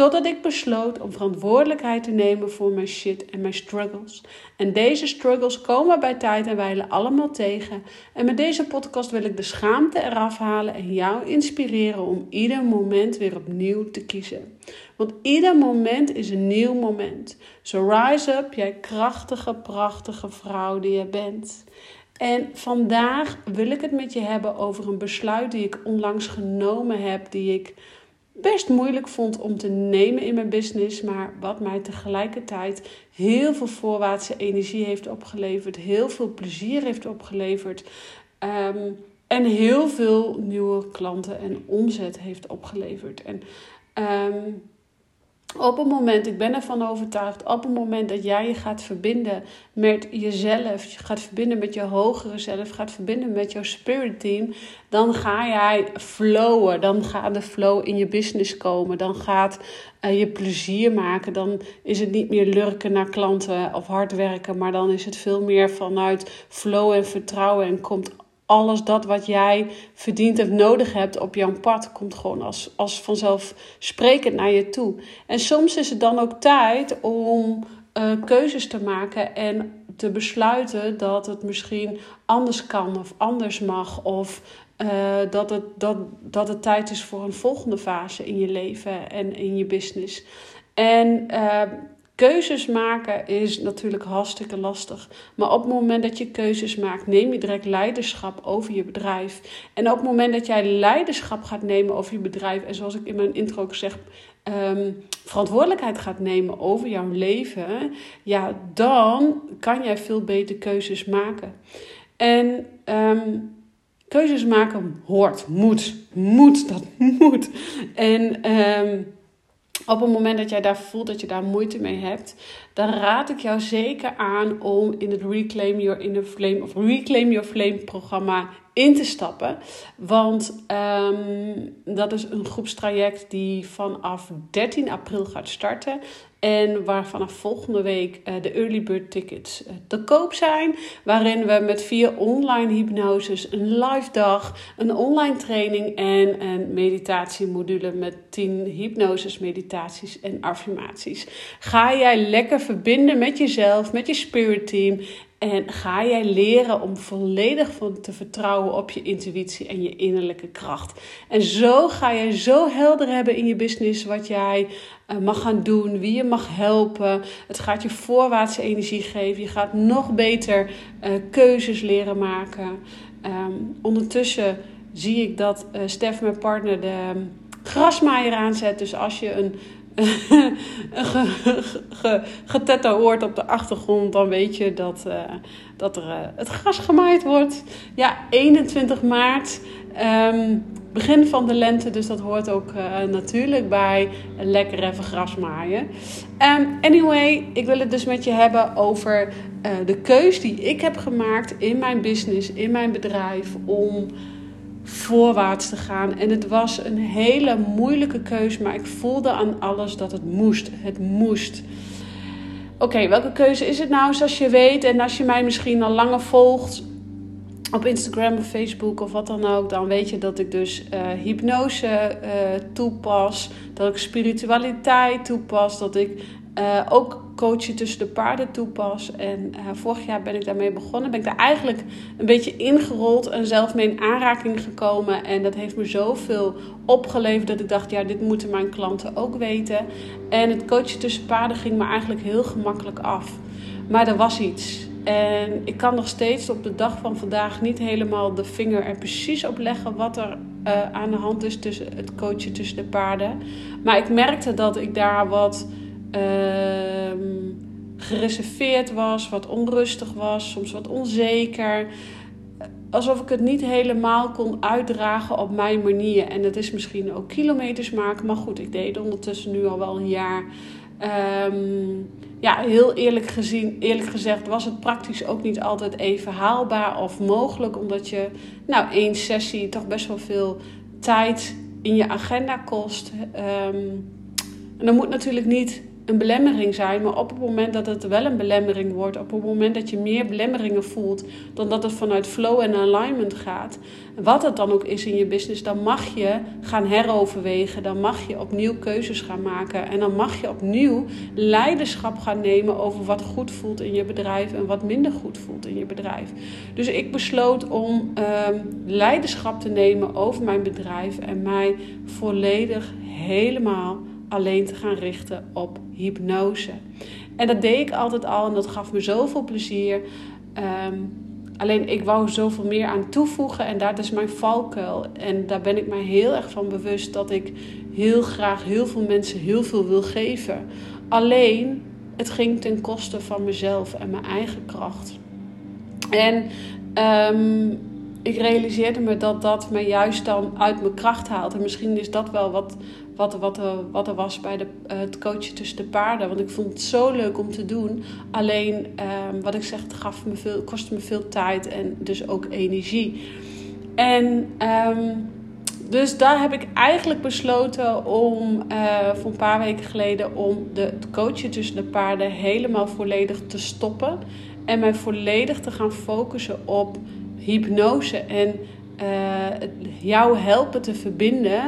Totdat ik besloot om verantwoordelijkheid te nemen voor mijn shit en mijn struggles. En deze struggles komen bij tijd en wijle allemaal tegen. En met deze podcast wil ik de schaamte eraf halen en jou inspireren om ieder moment weer opnieuw te kiezen. Want ieder moment is een nieuw moment. So rise up, jij krachtige, prachtige vrouw die je bent. En vandaag wil ik het met je hebben over een besluit die ik onlangs genomen heb, die ik best moeilijk vond om te nemen in mijn business, maar wat mij tegelijkertijd heel veel voorwaartse energie heeft opgeleverd, heel veel plezier heeft opgeleverd um, en heel veel nieuwe klanten en omzet heeft opgeleverd. En um, op het moment, ik ben ervan overtuigd, op het moment dat jij je gaat verbinden met jezelf, je gaat verbinden met je hogere zelf, gaat verbinden met jouw spirit team, dan ga jij flowen. Dan gaat de flow in je business komen. Dan gaat uh, je plezier maken. Dan is het niet meer lurken naar klanten of hard werken, maar dan is het veel meer vanuit flow en vertrouwen en komt alles dat wat jij verdient of nodig hebt op jouw pad komt gewoon als, als vanzelfsprekend naar je toe. En soms is het dan ook tijd om uh, keuzes te maken en te besluiten dat het misschien anders kan of anders mag. Of uh, dat, het, dat, dat het tijd is voor een volgende fase in je leven en in je business. En uh, Keuzes maken is natuurlijk hartstikke lastig. Maar op het moment dat je keuzes maakt, neem je direct leiderschap over je bedrijf. En op het moment dat jij leiderschap gaat nemen over je bedrijf, en zoals ik in mijn intro ook zeg, um, verantwoordelijkheid gaat nemen over jouw leven, ja, dan kan jij veel beter keuzes maken. En um, keuzes maken hoort, moet, moet, dat moet. En um, op het moment dat jij daar voelt dat je daar moeite mee hebt, dan raad ik jou zeker aan om in het Reclaim Your Inner Flame of Reclaim Your Flame programma in te stappen. Want um, dat is een groepstraject die vanaf 13 april gaat starten. En waar vanaf volgende week uh, de early bird tickets uh, te koop zijn. Waarin we met vier online hypnoses, een live dag, een online training en een meditatiemodule met 10 hypnoses, meditaties en affirmaties. Ga jij lekker verbinden met jezelf, met je spirit team. En ga jij leren om volledig te vertrouwen op je intuïtie en je innerlijke kracht. En zo ga je zo helder hebben in je business wat jij uh, mag gaan doen, wie je mag helpen. Het gaat je voorwaartse energie geven. Je gaat nog beter uh, keuzes leren maken. Um, ondertussen zie ik dat uh, Stef, mijn partner, de um, grasmaaier aanzet. Dus als je een hoort op de achtergrond, dan weet je dat, uh, dat er uh, het gras gemaaid wordt. Ja, 21 maart, um, begin van de lente, dus dat hoort ook uh, natuurlijk bij lekker even gras maaien. Um, anyway, ik wil het dus met je hebben over de keus die ik heb gemaakt in mijn business, in mijn bedrijf, om voorwaarts te gaan. En het was een hele moeilijke keus, maar ik voelde aan alles dat het moest. Het moest. Oké, welke keuze is het nou? Zoals je weet, en als je mij misschien al langer volgt op Instagram of Facebook of wat dan ook, dan weet je dat ik dus uh, hypnose uh, toepas, dat ik spiritualiteit toepas, dat ik uh, ook coachen tussen de paarden toepas. En uh, vorig jaar ben ik daarmee begonnen. Ben ik daar eigenlijk een beetje ingerold en zelf mee in aanraking gekomen. En dat heeft me zoveel opgeleverd dat ik dacht, ja, dit moeten mijn klanten ook weten. En het coachen tussen paarden ging me eigenlijk heel gemakkelijk af. Maar er was iets. En ik kan nog steeds op de dag van vandaag niet helemaal de vinger er precies op leggen wat er uh, aan de hand is tussen het coachen tussen de paarden. Maar ik merkte dat ik daar wat uh, gereserveerd was, wat onrustig was, soms wat onzeker. alsof ik het niet helemaal kon uitdragen op mijn manier. En dat is misschien ook kilometers maken, maar goed, ik deed ondertussen nu al wel een jaar. Um, ja, heel eerlijk, gezien, eerlijk gezegd was het praktisch ook niet altijd even haalbaar of mogelijk. Omdat je, nou, één sessie toch best wel veel tijd in je agenda kost. Um, en dan moet natuurlijk niet een belemmering zijn. Maar op het moment dat het wel een belemmering wordt, op het moment dat je meer belemmeringen voelt dan dat het vanuit flow en alignment gaat, wat het dan ook is in je business, dan mag je gaan heroverwegen. Dan mag je opnieuw keuzes gaan maken. En dan mag je opnieuw leiderschap gaan nemen over wat goed voelt in je bedrijf en wat minder goed voelt in je bedrijf. Dus ik besloot om ehm, leiderschap te nemen over mijn bedrijf en mij volledig helemaal alleen te gaan richten op hypnose. En dat deed ik altijd al en dat gaf me zoveel plezier. Ehm, alleen ik wou zoveel meer aan toevoegen en dat is mijn valkuil. En daar ben ik mij heel erg van bewust dat ik heel graag heel veel mensen heel veel wil geven. Alleen het ging ten koste van mezelf en mijn eigen kracht. En um, ik realiseerde me dat dat me juist dan uit mijn kracht haalt. En misschien is dat wel wat, wat, wat, er, wat er was bij de, het coachen tussen de paarden. Want ik vond het zo leuk om te doen. Alleen, um, wat ik zeg, het gaf me veel, kostte me veel tijd en dus ook energie. En um, dus daar heb ik eigenlijk besloten om uh, voor een paar weken geleden om de, het coachen tussen de paarden helemaal volledig te stoppen. En mij volledig te gaan focussen op hypnose en uh, jou helpen te verbinden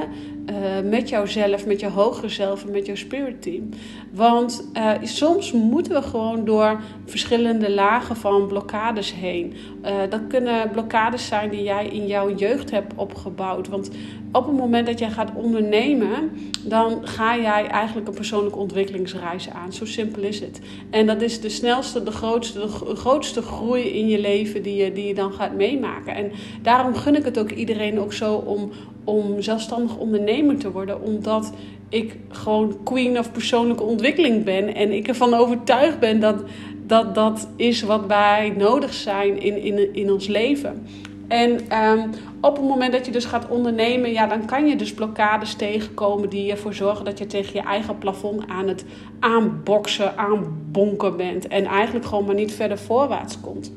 uh, met jouzelf, met je hogere zelf en met jouw spirit team. Want uh, soms moeten we gewoon door verschillende lagen van blokkades heen. Uh, dat kunnen blokkades zijn die jij in jouw jeugd hebt opgebouwd. Want op het moment dat jij gaat ondernemen, dan ga jij eigenlijk een persoonlijke ontwikkelingsreis aan. Zo simpel is het. En dat is de snelste, de grootste, de grootste groei in je leven die je, die je dan gaat meemaken. En daarom gun ik het ook iedereen ook zo om, om zelfstandig ondernemer te worden. Omdat ik gewoon queen of persoonlijke ontwikkeling ben. En ik ervan overtuigd ben dat dat, dat is wat wij nodig zijn in, in, in ons leven. En um, op het moment dat je dus gaat ondernemen, ja, dan kan je dus blokkades tegenkomen die ervoor zorgen dat je tegen je eigen plafond aan het aanboksen, aanbonken bent. En eigenlijk gewoon maar niet verder voorwaarts komt.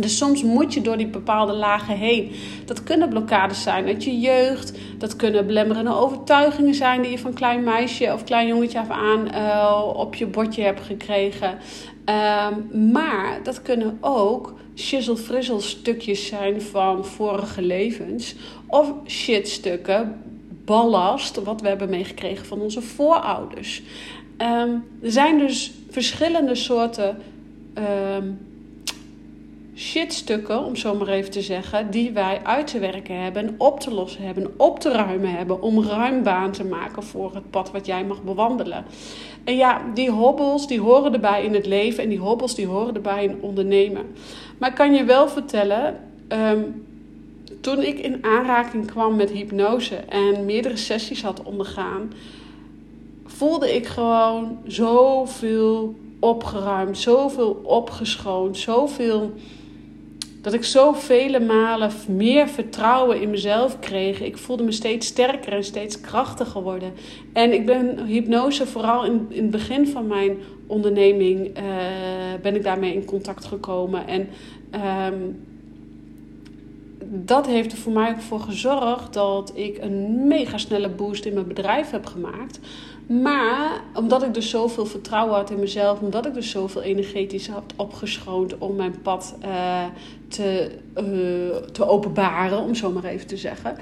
Dus soms moet je door die bepaalde lagen heen. Dat kunnen blokkades zijn uit je jeugd. Dat kunnen belemmerende overtuigingen zijn die je van klein meisje of klein jongetje af aan uh, op je bordje hebt gekregen. Um, maar dat kunnen ook shizzle stukjes zijn van vorige levens. Of shitstukken, ballast, wat we hebben meegekregen van onze voorouders. Um, er zijn dus verschillende soorten um, shitstukken, om zo maar even te zeggen, die wij uit te werken hebben, op te lossen hebben, op te ruimen hebben, om ruim baan te maken voor het pad wat jij mag bewandelen. En ja, die hobbels die horen erbij in het leven en die hobbels die horen erbij in ondernemen. Maar ik kan je wel vertellen, um, toen ik in aanraking kwam met hypnose en meerdere sessies had ondergaan, voelde ik gewoon zoveel opgeruimd, zoveel opgeschoond, zoveel dat ik zo vele malen meer vertrouwen in mezelf kreeg. Ik voelde me steeds sterker en steeds krachtiger worden. En ik ben hypnose vooral in, in het begin van mijn onderneming uh, ben ik daarmee in contact gekomen. En um, dat heeft er voor mij ook voor gezorgd dat ik een mega snelle boost in mijn bedrijf heb gemaakt. Maar omdat ik dus zoveel vertrouwen had in mezelf, omdat ik dus zoveel energetisch had opgeschoond om mijn pad uh, te, uh, te openbaren, om zo maar even te zeggen.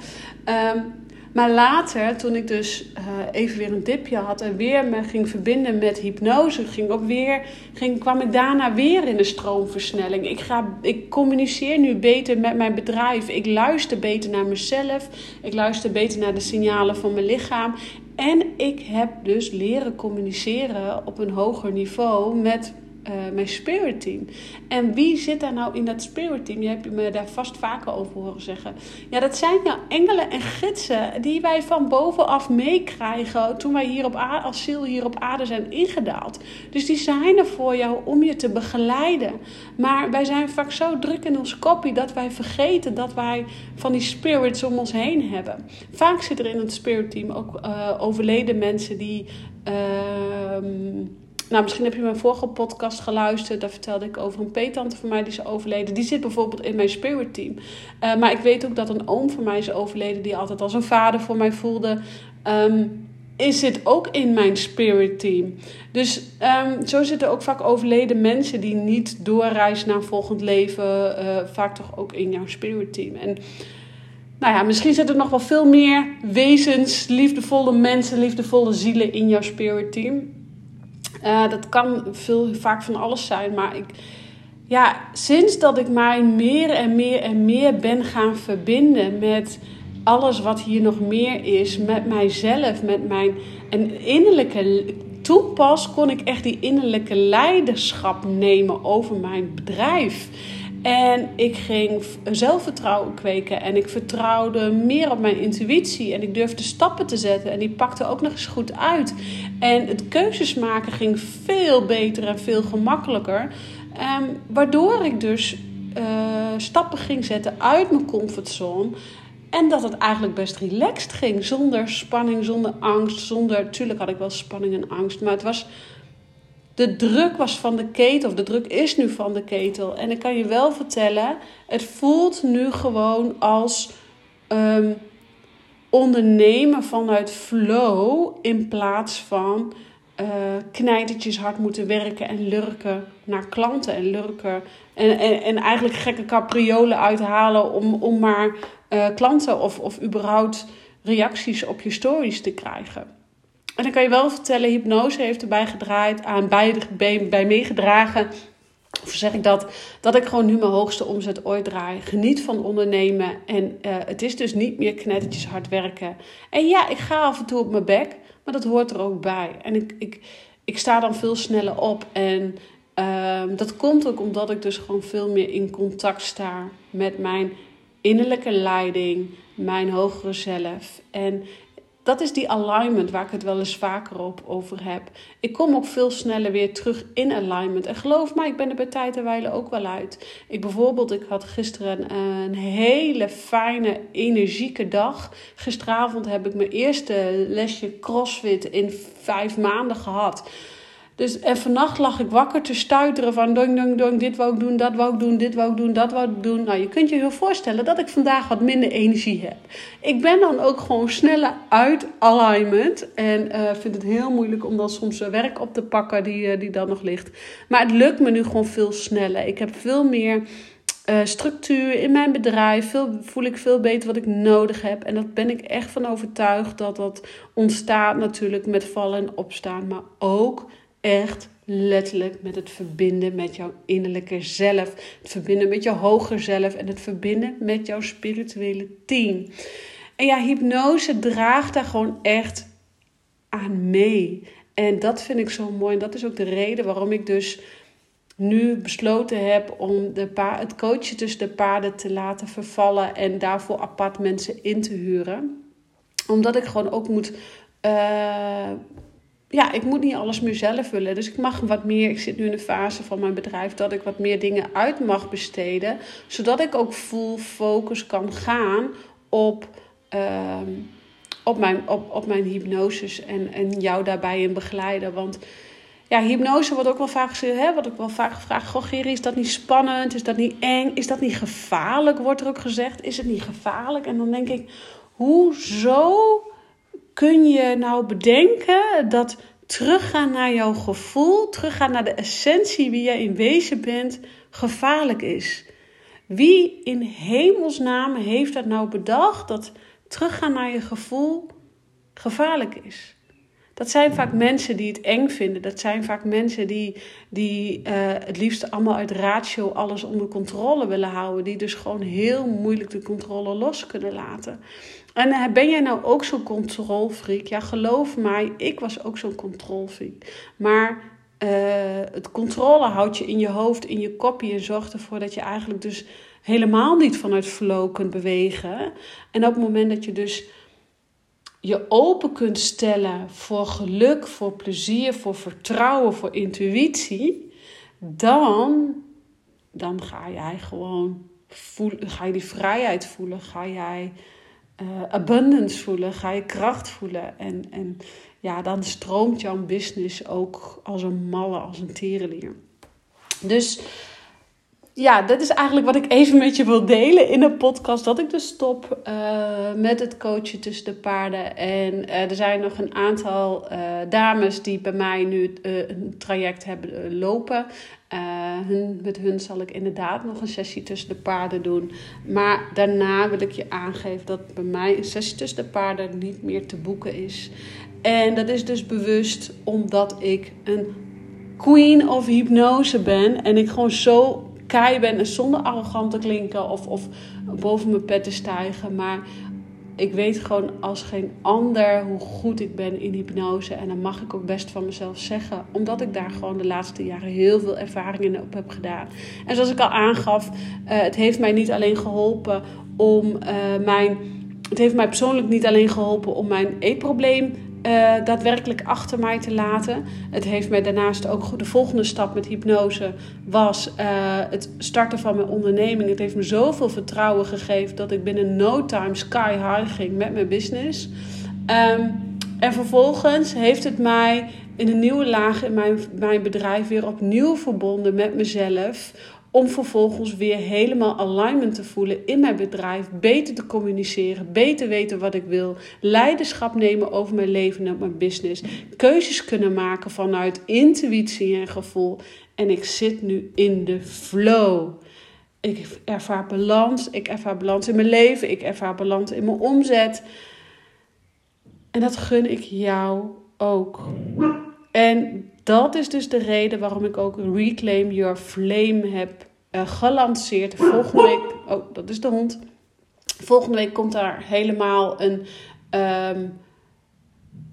Um, maar later, toen ik dus uh, even weer een dipje had en weer me ging verbinden met hypnose, ging ook weer, ging, kwam ik daarna weer in een stroomversnelling. Ik, ga, ik communiceer nu beter met mijn bedrijf. Ik luister beter naar mezelf. Ik luister beter naar de signalen van mijn lichaam. En ik heb dus leren communiceren op een hoger niveau met uh, mijn spirit team. En wie zit daar nou in dat spirit team? Je hebt me daar vast vaker over horen zeggen. Ja, dat zijn nou engelen en gidsen die wij van bovenaf meekrijgen toen wij hier op aarde, als ziel hier op aarde zijn ingedaald. Dus die zijn er voor jou om je te begeleiden. Maar wij zijn vaak zo druk in ons kopie dat wij vergeten dat wij van die spirits om ons heen hebben. Vaak zit er in het spirit team ook uh, overleden mensen die. Ehm, nou, misschien heb je mijn vorige podcast geluisterd. Daar vertelde ik over een peetante van mij die is overleden. Die zit bijvoorbeeld in mijn spirit team. Uh, maar ik weet ook dat een oom van mij is overleden. Die altijd als een vader voor mij voelde. Um, is zit ook in mijn spirit team. Dus um, zo zitten ook vaak overleden mensen die niet doorreizen naar een volgend leven. Uh, vaak toch ook in jouw spirit team. En nou ja, misschien zitten er nog wel veel meer wezens, liefdevolle mensen, liefdevolle zielen in jouw spirit team. Uh, dat kan veel, vaak van alles zijn, maar ik, ja, sinds dat ik mij meer en meer en meer ben gaan verbinden met alles wat hier nog meer is, met mijzelf, met mijn en innerlijke. Toen pas kon ik echt die innerlijke leiderschap nemen over mijn bedrijf. En ik ging zelfvertrouwen kweken en ik vertrouwde meer op mijn intuïtie en ik durfde stappen te zetten en die pakte ook nog eens goed uit. En het keuzes maken ging veel beter en veel gemakkelijker, um, waardoor ik dus uh, stappen ging zetten uit mijn comfortzone. En dat het eigenlijk best relaxed ging, zonder spanning, zonder angst, zonder... Tuurlijk had ik wel spanning en angst, maar het was de druk was van de ketel, of de druk is nu van de ketel. En ik kan je wel vertellen, het voelt nu gewoon als um, ondernemen vanuit flow in plaats van uh, hard moeten werken en lurken naar klanten en lurken. En, en, en eigenlijk gekke capriolen uithalen om, om maar uh, klanten of, of überhaupt reacties op je stories te krijgen. En dan kan je wel vertellen, hypnose heeft erbij gedraaid, aan bij, bij, meegedragen. Of zeg ik dat? Dat ik gewoon nu mijn hoogste omzet ooit draai. Geniet van ondernemen. En uh, het is dus niet meer knettertjes hard werken. En ja, ik ga af en toe op mijn bek. Maar dat hoort er ook bij. En ik, ik, ik sta dan veel sneller op. En uh, dat komt ook omdat ik dus gewoon veel meer in contact sta met mijn innerlijke leiding, mijn hogere zelf. En dat is die alignment waar ik het wel eens vaker op over heb. Ik kom ook veel sneller weer terug in alignment. En geloof mij, ik ben er bij tijd en wijle ook wel uit. Ik bijvoorbeeld, ik had gisteren een, hele fijne, energieke dag. Gisteravond heb ik mijn eerste lesje CrossFit in vijf maanden gehad. Dus en vannacht lag ik wakker te stuiteren van dong, dong, dong, dit wou ik doen, dat wou ik doen, dit wou ik doen, dat wou ik doen. Nou, je kunt je heel voorstellen dat ik vandaag wat minder energie heb. Ik ben dan ook gewoon sneller uit alignment en uh, vind het heel moeilijk om dan soms werk op te pakken die, uh, die dan nog ligt. Maar het lukt me nu gewoon veel sneller. Ik heb veel meer... Uh, structuur in mijn bedrijf. Veel, voel ik veel beter wat ik nodig heb. En dat ben ik echt van overtuigd dat dat ontstaat natuurlijk met vallen en opstaan. Maar ook echt letterlijk met het verbinden met jouw innerlijke zelf. Het verbinden met je hoger zelf en het verbinden met jouw spirituele team. En ja, hypnose draagt daar gewoon echt aan mee. En dat vind ik zo mooi. En dat is ook de reden waarom ik dus nu besloten heb om de pa het coachen tussen de paarden te laten vervallen en daarvoor apart mensen in te huren. Omdat ik gewoon ook moet. Uh, ja, ik moet niet alles meer zelf willen. Dus ik mag wat meer. Ik zit nu in de fase van mijn bedrijf dat ik wat meer dingen uit mag besteden. Zodat ik ook full focus kan gaan op, uh, op, mijn, op, op mijn hypnosis en, en jou daarbij in begeleiden. Want ja, hypnose wordt ook wel vaak gezegd, hè, wat ik wel vaak gevraagd. Goh, Geri, is dat niet spannend? Is dat niet eng? Is dat niet gevaarlijk? Wordt er ook gezegd. Is het niet gevaarlijk? En dan denk ik, hoezo kun je nou bedenken dat teruggaan naar jouw gevoel, teruggaan naar de essentie wie jij in wezen bent, gevaarlijk is? Wie in hemelsnaam heeft dat nou bedacht dat teruggaan naar je gevoel gevaarlijk is? Dat zijn vaak mensen die het eng vinden. Dat zijn vaak mensen die, die uh, het liefst allemaal uit ratio alles onder controle willen houden. Die dus gewoon heel moeilijk de controle los kunnen laten. En uh, ben jij nou ook zo'n controlfreak? Ja, geloof mij, ik was ook zo'n controlfreak. Maar het controle houdt je in je hoofd, in je kopje en zorgt ervoor dat je eigenlijk dus helemaal niet vanuit flow kunt bewegen. En op het moment dat je dus je open kunt stellen voor geluk, voor plezier, voor vertrouwen, voor intuïtie, dan, dan ga jij gewoon voelen, ga je die vrijheid voelen, ga jij uh, abundance voelen, ga je kracht voelen. En, en ja, dan stroomt jouw business ook als een malle, als een terenlier. Dus ja, dat is eigenlijk wat ik even met je wil delen in de podcast. Dat ik dus stop uh, met het coachen tussen de paarden. En uh, er zijn nog een aantal uh, dames die bij mij nu een traject hebben lopen. Hun, met hun zal ik inderdaad nog een sessie tussen de paarden doen. Maar daarna wil ik je aangeven dat bij mij een sessie tussen de paarden niet meer te boeken is. En dat is dus bewust omdat ik een queen of hypnose ben. En ik gewoon zo kei ben en zonder arrogant te klinken of, of boven mijn pet te stijgen. Maar ik weet gewoon als geen ander hoe goed ik ben in hypnose. En dan mag ik ook best van mezelf zeggen. Omdat ik daar gewoon de laatste jaren heel veel ervaringen op heb gedaan. En zoals ik al aangaf, uh, het heeft mij niet alleen geholpen om uh, mijn. Het heeft mij persoonlijk niet alleen geholpen om mijn eetprobleem uh, daadwerkelijk achter mij te laten. Het heeft mij daarnaast ook de volgende stap met hypnose was uh, het starten van mijn onderneming. Het heeft me zoveel vertrouwen gegeven dat ik binnen no time sky high ging met mijn business. Um, en vervolgens heeft het mij in een nieuwe laag in mijn, mijn bedrijf weer opnieuw verbonden met mezelf om vervolgens weer helemaal alignment te voelen in mijn bedrijf, beter te communiceren, beter weten wat ik wil, leiderschap nemen over mijn leven en mijn business, keuzes kunnen maken vanuit intuïtie en gevoel. En ik zit nu in de flow. Ik ervaar balans, ik ervaar balans in mijn leven, ik ervaar balans in mijn omzet. En dat gun ik jou ook. En dat is dus de reden waarom ik ook Reclaim Your Flame heb uh, gelanceerd. Volgende week, oh, dat is de hond. Volgende week komt daar helemaal een, um,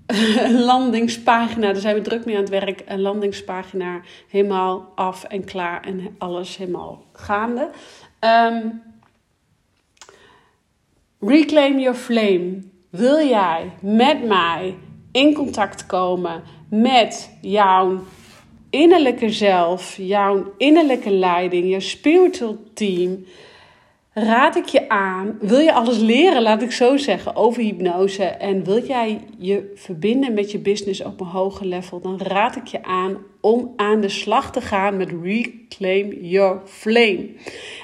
een landingspagina. Daar zijn we druk mee aan het werk. Een landingspagina helemaal af en klaar en alles helemaal gaande. Um, Reclaim Your Flame. Wil jij met mij in contact komen met jouw innerlijke zelf, jouw innerlijke leiding, je spiritual team, raad ik je aan. Wil je alles leren, laat ik zo zeggen, over hypnose en wil jij je verbinden met je business op een hoger level, dan raad ik je aan om aan de slag te gaan met Reclaim Your Flame.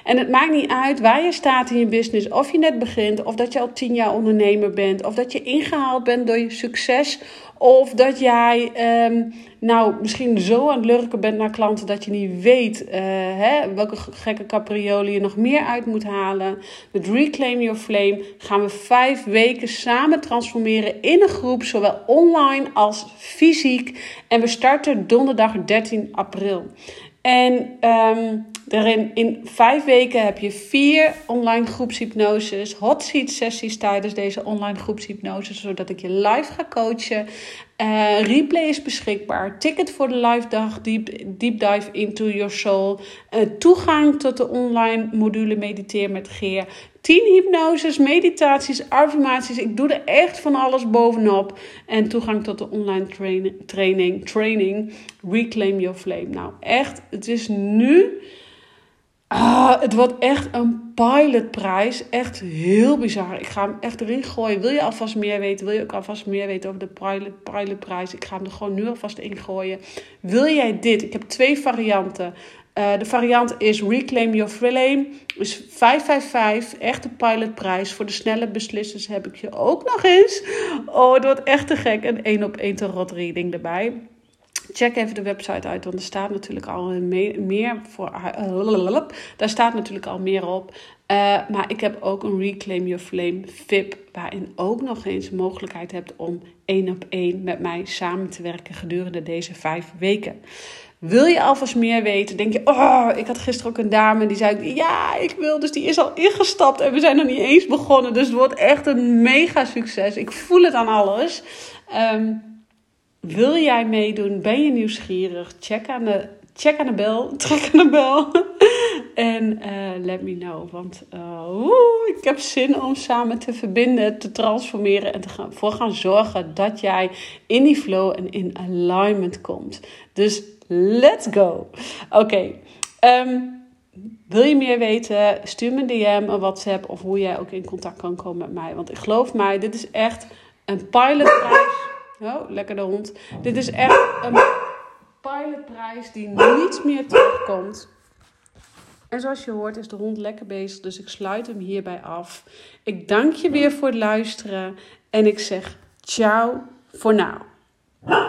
En het maakt niet uit waar je staat in je business, of je net begint, of dat je al tien jaar ondernemer bent, of dat je ingehaald bent door je succes, of dat jij um, nou misschien zo aan het lurken bent naar klanten dat je niet weet uh, hè, welke gekke capriolen je nog meer uit moet halen. Met Reclaim Your Flame gaan we vijf weken samen transformeren in een groep, zowel online als fysiek. En we starten donderdag 13 april. En um, daarin, in vijf weken heb je vier online groepshypnoses, hot seat sessies tijdens deze online groepshypnoses, zodat ik je live ga coachen. Uh, replay is beschikbaar. Ticket voor de live dag, deep, deep dive into your soul. Uh, toegang tot de online module Mediteer met Geer. 10 hypnoses, meditaties, affirmaties. Ik doe er echt van alles bovenop. En toegang tot de online training, training, training Reclaim Your Flame. Nou, echt, het is nu. Ah, het wordt echt een pilotprijs. Echt heel bizar. Ik ga hem echt erin gooien. Wil je alvast meer weten? Wil je ook alvast meer weten over de pilot, pilotprijs? Ik ga hem er gewoon nu alvast in gooien. Wil jij dit? Ik heb twee varianten. Uh, de variant is Reclaim Your Flame. Is 555. Echt de pilotprijs. Voor de snelle beslissers heb ik je ook nog eens. Oh, het wordt echt te gek. Een 1 op 1 tarot reading erbij. Check even de website uit, want er staat natuurlijk al meer voor. Daar staat natuurlijk al meer op. Uh, maar ik heb ook een Reclaim Your Flame VIP, waarin ook nog eens mogelijkheid hebt om één op één met mij samen te werken gedurende deze vijf weken. Wil je alvast meer weten? Denk je, oh, ik had gisteren ook een dame die zei, ja, ik wil. Dus die is al ingestapt en we zijn nog niet eens begonnen. Dus het wordt echt een mega succes. Ik voel het aan alles. Um, Wil jij meedoen? Ben je nieuwsgierig? Check aan de, check aan de bel. Trek aan de bel. en uh, let me know. Want uh, ik heb zin om samen te verbinden, te transformeren en te gaan, gaan zorgen dat jij in die flow en in alignment komt. Dus let's go. Oké. Ehm, wil je meer weten? Stuur me een DM, een WhatsApp of hoe jij ook in contact kan komen met mij. Want ik geloof mij, dit is echt een pilotprijs. Oh, lekker de hond. Dit is echt een pilotprijs die niet meer terugkomt. En zoals je hoort is de hond lekker bezig, dus ik sluit hem hierbij af. Ik dank je weer voor het luisteren en ik zeg ciao voor nu.